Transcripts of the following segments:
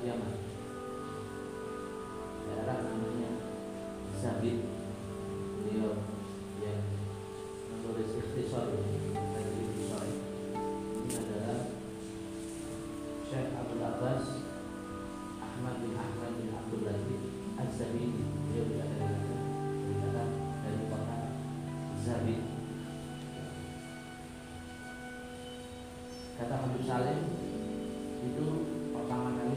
Yaman daerah namanya Zabit. Beliau yang menulis ikhtisar dari ikhtisar ini adalah Syekh Abdul Abbas Ahmad bin Ahmad bin Abdul Aziz Az-Zabidi beliau berada di dari kota Zabit. Kata Habib Salim itu pertama kali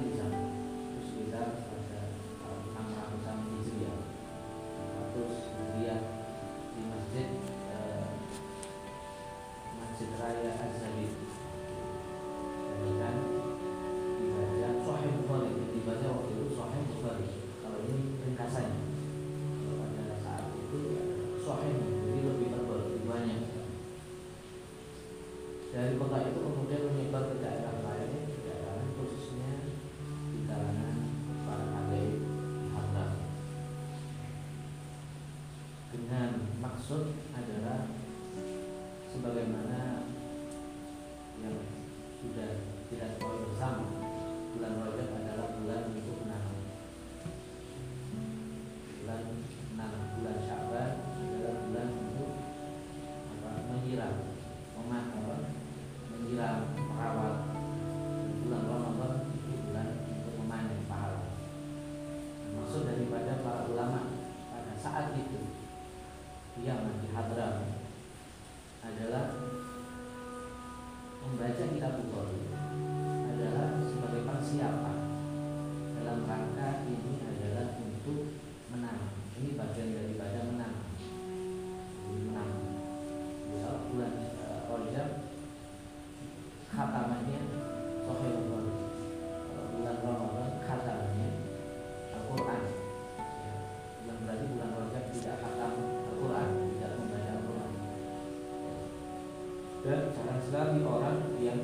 dan jarang sekali orang yang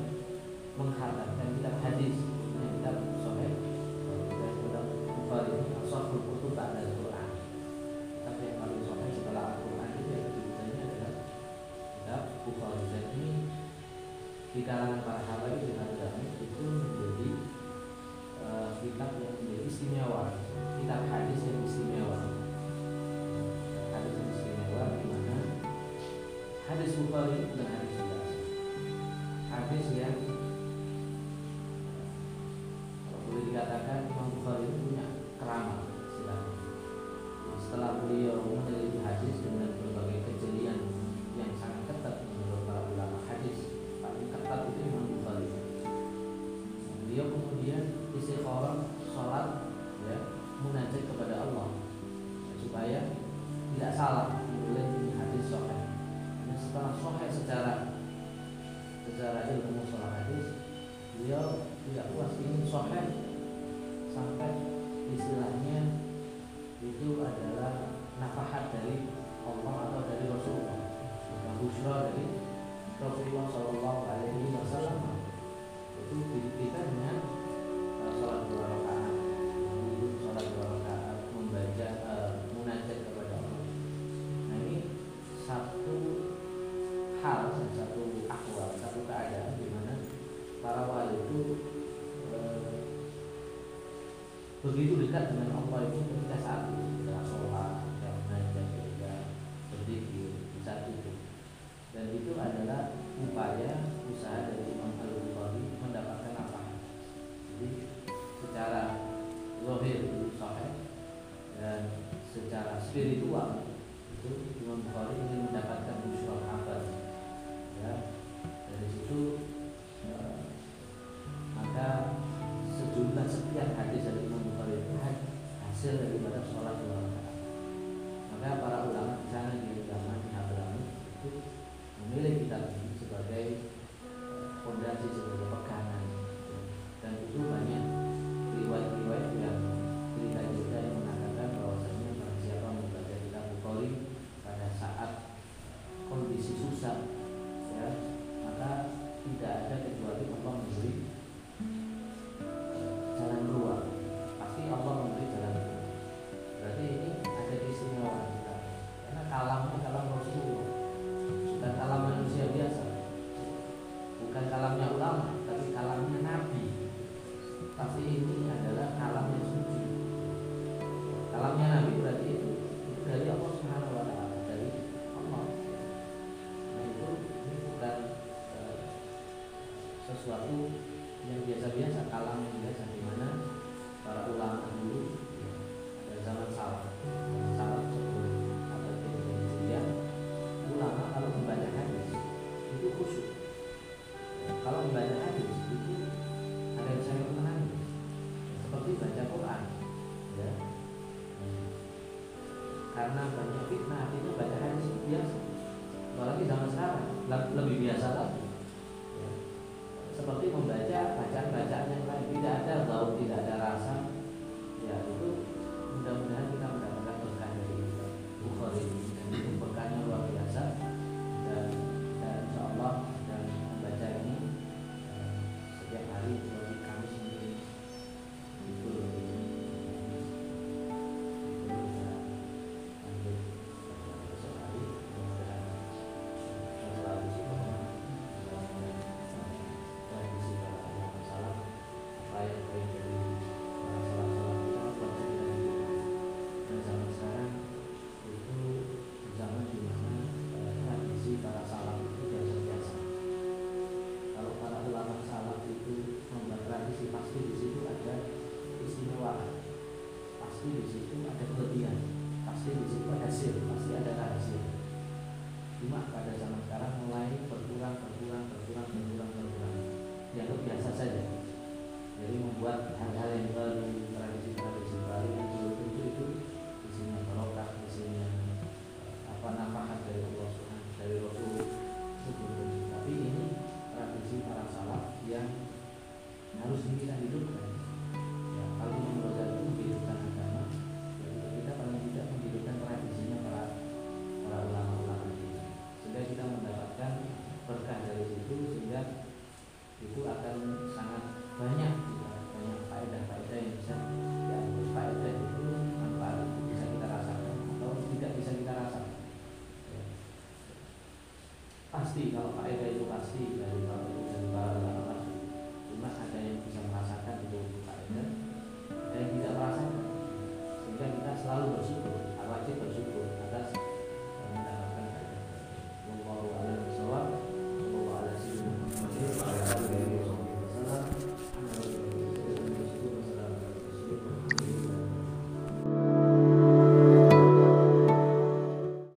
mengharapkan kitab hadis yang kitab sholat dan kitab bukhari itu tak ada Quran. Tapi yang paling sholat setelah Al-Qur'an itu yang dibacanya adalah kitab bukhari. Dan ini di kalangan para habaib dengan itu menjadi eh, kitab yang menjadi istimewa. Kitab hadis yang Hadis Bukhari dan hadis. Hadis yang beliau tidak puas. Ingin soheh sampai istilahnya itu adalah nafahat dari Allah atau dari Rasulullah. Dan busra dari Rasulullah Shallallahu Alaihi Wasallam. Itu kita dengan eh, salat dua rakaat. itu adalah upaya usaha dari Imam al bukhari mendapatkan apa jadi secara lohir sahih dan secara spiritual itu Imam Bukhari ingin mendapatkan usul apa? ya dari situ ya, maka sejumlah setiap hadis dari Imam Bukhari hasil daripada sholat dua ya maka tidak ada kecuali Allah memberi